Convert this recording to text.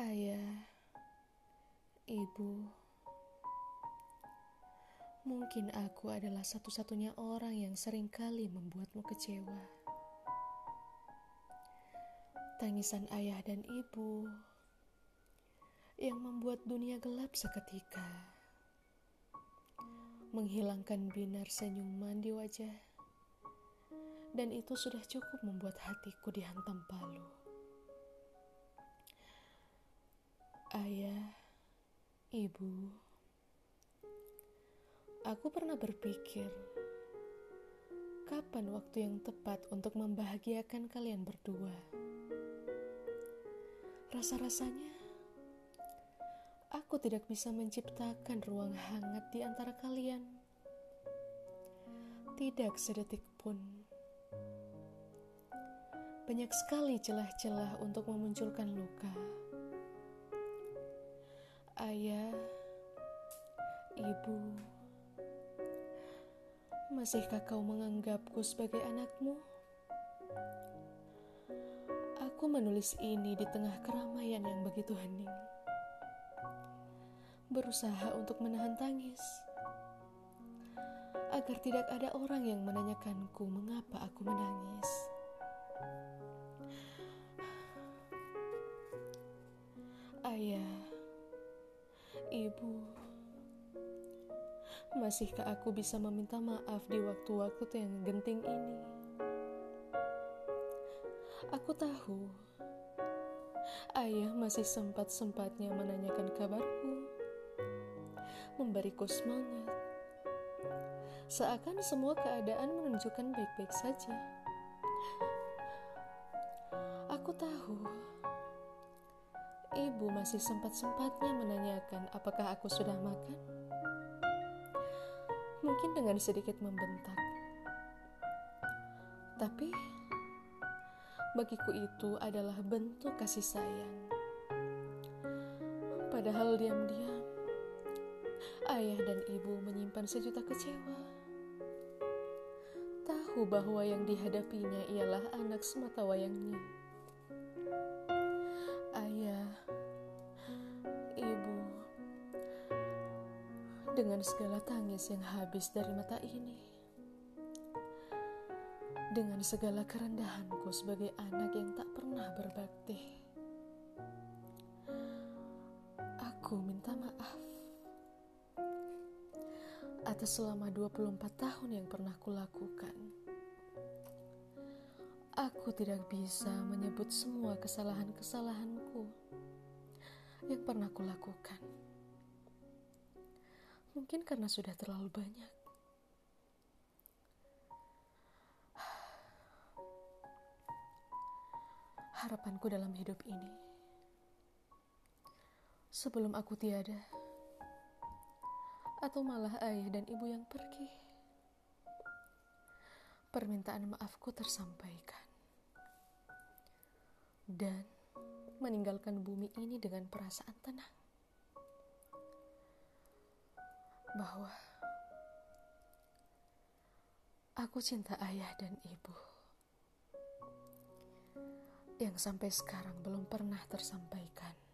Ayah, ibu, mungkin aku adalah satu-satunya orang yang sering kali membuatmu kecewa. Tangisan ayah dan ibu yang membuat dunia gelap seketika, menghilangkan binar senyuman di wajah, dan itu sudah cukup membuat hatiku dihantam palu. Ayah, ibu, aku pernah berpikir, kapan waktu yang tepat untuk membahagiakan kalian berdua? Rasa-rasanya, aku tidak bisa menciptakan ruang hangat di antara kalian. Tidak sedetik pun. Banyak sekali celah-celah untuk memunculkan luka ayah, ibu, masihkah kau menganggapku sebagai anakmu? Aku menulis ini di tengah keramaian yang begitu hening. Berusaha untuk menahan tangis. Agar tidak ada orang yang menanyakanku mengapa aku menangis. Ibu, masihkah aku bisa meminta maaf di waktu-waktu yang genting ini? Aku tahu. Ayah masih sempat-sempatnya menanyakan kabarku, memberiku semangat, seakan semua keadaan menunjukkan baik-baik saja. Aku tahu Ibu masih sempat-sempatnya menanyakan apakah aku sudah makan. Mungkin dengan sedikit membentak. Tapi bagiku itu adalah bentuk kasih sayang. Padahal diam-diam ayah dan ibu menyimpan sejuta kecewa. Tahu bahwa yang dihadapinya ialah anak semata wayangnya. Dengan segala tangis yang habis dari mata ini, dengan segala kerendahanku sebagai anak yang tak pernah berbakti, aku minta maaf atas selama 24 tahun yang pernah kulakukan. Aku tidak bisa menyebut semua kesalahan-kesalahanku yang pernah kulakukan. Mungkin karena sudah terlalu banyak. Harapanku dalam hidup ini, sebelum aku tiada, atau malah ayah dan ibu yang pergi, permintaan maafku tersampaikan, dan meninggalkan bumi ini dengan perasaan tenang bahwa aku cinta ayah dan ibu yang sampai sekarang belum pernah tersampaikan.